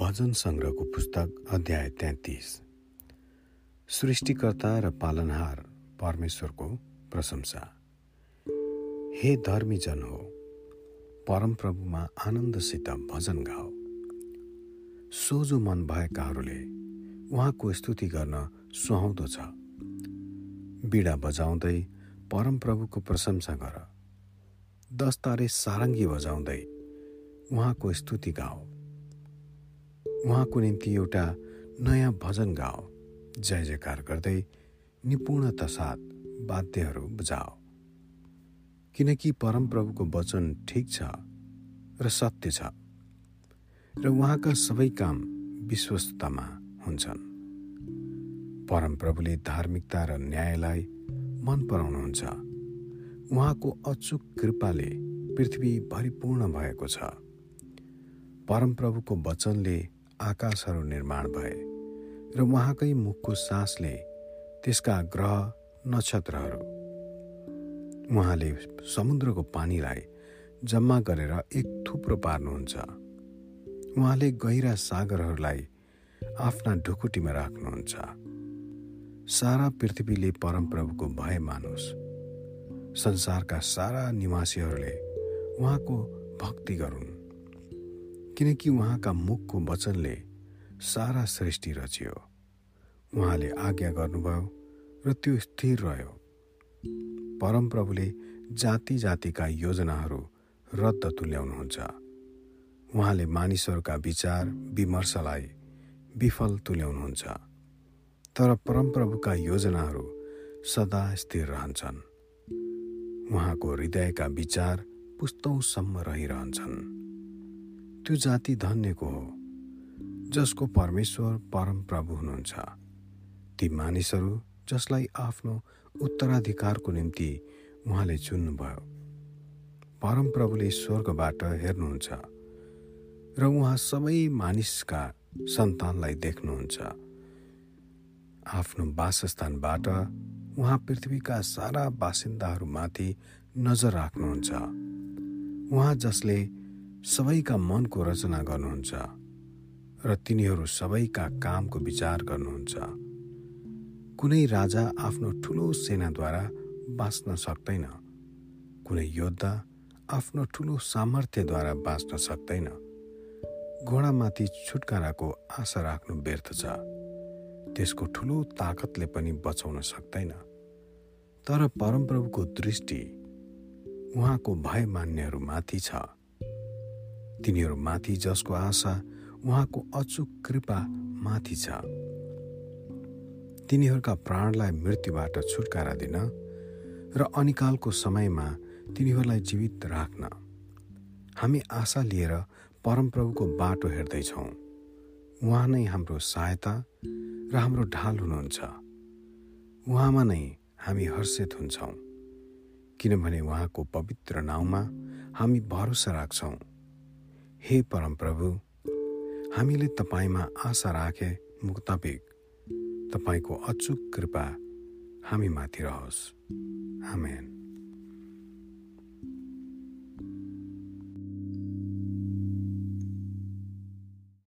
भजन सङ्ग्रहको पुस्तक अध्याय तेत्तिस सृष्टिकर्ता र पालनहार परमेश्वरको प्रशंसा। हे धर्मीजन हो परमप्रभुमा आनन्दसित भजन गाओ। सोझो मन भएकाहरूले उहाँको स्तुति गर्न सुहाउँदो छ। बिडा बजाउँदै परमप्रभुको प्रशंसा गर। दस्तारे सारङ्गी बजाउँदै उहाँको स्तुति गाओ। उहाँको निम्ति एउटा नयाँ भजन गाओ। जय जयकार गर्दै निपुणता साथ वाद्यहरू बुझाओ किनकि परमप्रभुको वचन ठिक छ र सत्य छ र उहाँका सबै काम विश्वस्ततामा हुन्छन्। परमप्रभुले धार्मिकता र न्यायलाई मन पराउनुहुन्छ। उहाँको अचुक कृपाले पृथ्वी भरिपूर्ण भएको छ। परमप्रभुको वचनले आकाशहरू निर्माण भए र उहाँकै मुखको सासले त्यसका ग्रह नक्षत्रहरू। उहाँले समुद्रको पानीलाई जम्मा गरेर एक थुप्रो पार्नुहुन्छ। उहाँले गहिरा सागरहरूलाई आफ्ना ढुकुटीमा राख्नुहुन्छ। सारा पृथ्वीले परमप्रभुको भय मानोस्। संसारका सारा निवासीहरूले उहाँको भक्ति गरून्। किनकि उहाँका मुखको वचनले सारा सृष्टि रचियो। उहाँले आज्ञा गर्नुभयो र त्यो स्थिर रह्यो। परमप्रभुले जाति जातिका योजनाहरू रद्द तुल्याउनुहुन्छ। उहाँले मानिसहरूका विचार विमर्शलाई विफल तुल्याउनुहुन्छ। तर परमप्रभुका योजनाहरू सदा स्थिर रहन्छन्। उहाँको हृदयका विचार पुस्तौसम्म रहिरहन्छन्। त्यो जाति धन्यको हो जसको परमेश्वर परम प्रभु हुनुहुन्छ। ती मानिसहरू जसलाई आफ्नो उत्तराधिकारको निम्ति उहाँले चुन्नुभयो परमप्रभुले स्वर्गबाट हेर्नुहुन्छ र उहाँ सबै मानिसका सन्तानलाई देख्नुहुन्छ। आफ्नो वासस्थानबाट उहाँ पृथ्वीका सारा बासिन्दाहरूमाथि नजर राख्नुहुन्छ। उहाँ जसले सबैका मनको रचना गर्नुहुन्छ र तिनीहरू सबैका कामको विचार गर्नुहुन्छ। कुनै राजा आफ्नो ठुलो सेनाद्वारा बाँच्न सक्दैन। कुनै योद्धा आफ्नो ठुलो सामर्थ्यद्वारा बाँच्न सक्दैन। घोडामाथि छुटकाराको आशा राख्नु व्यर्थ छ। त्यसको ठुलो ताकतले पनि बचाउन सक्दैन। तर परमप्रभुको दृष्टि उहाँको भय मान्नेहरूमाथि छ। तिनीहरूमाथि जसको आशा उहाँको अचुक कृपा माथि छ। तिनीहरूका प्राणलाई मृत्युबाट छुटकारा दिन र अनिकालको समयमा तिनीहरूलाई जीवित राख्न। हामी आशा लिएर परमप्रभुको बाटो हेर्दैछौँ। उहाँ नै हाम्रो सहायता र हाम्रो ढाल हुनुहुन्छ। उहाँमा नै हामी हर्षित हुन्छौँ। किनभने उहाँको पवित्र नाउँमा हामी भरोसा राख्छौँ। हे परमप्रभु हामीले तपाईँमा आशा राखे मुक्तबिक तपाईँको अचुक कृपा हामीमाथि रहोस्। आमेन।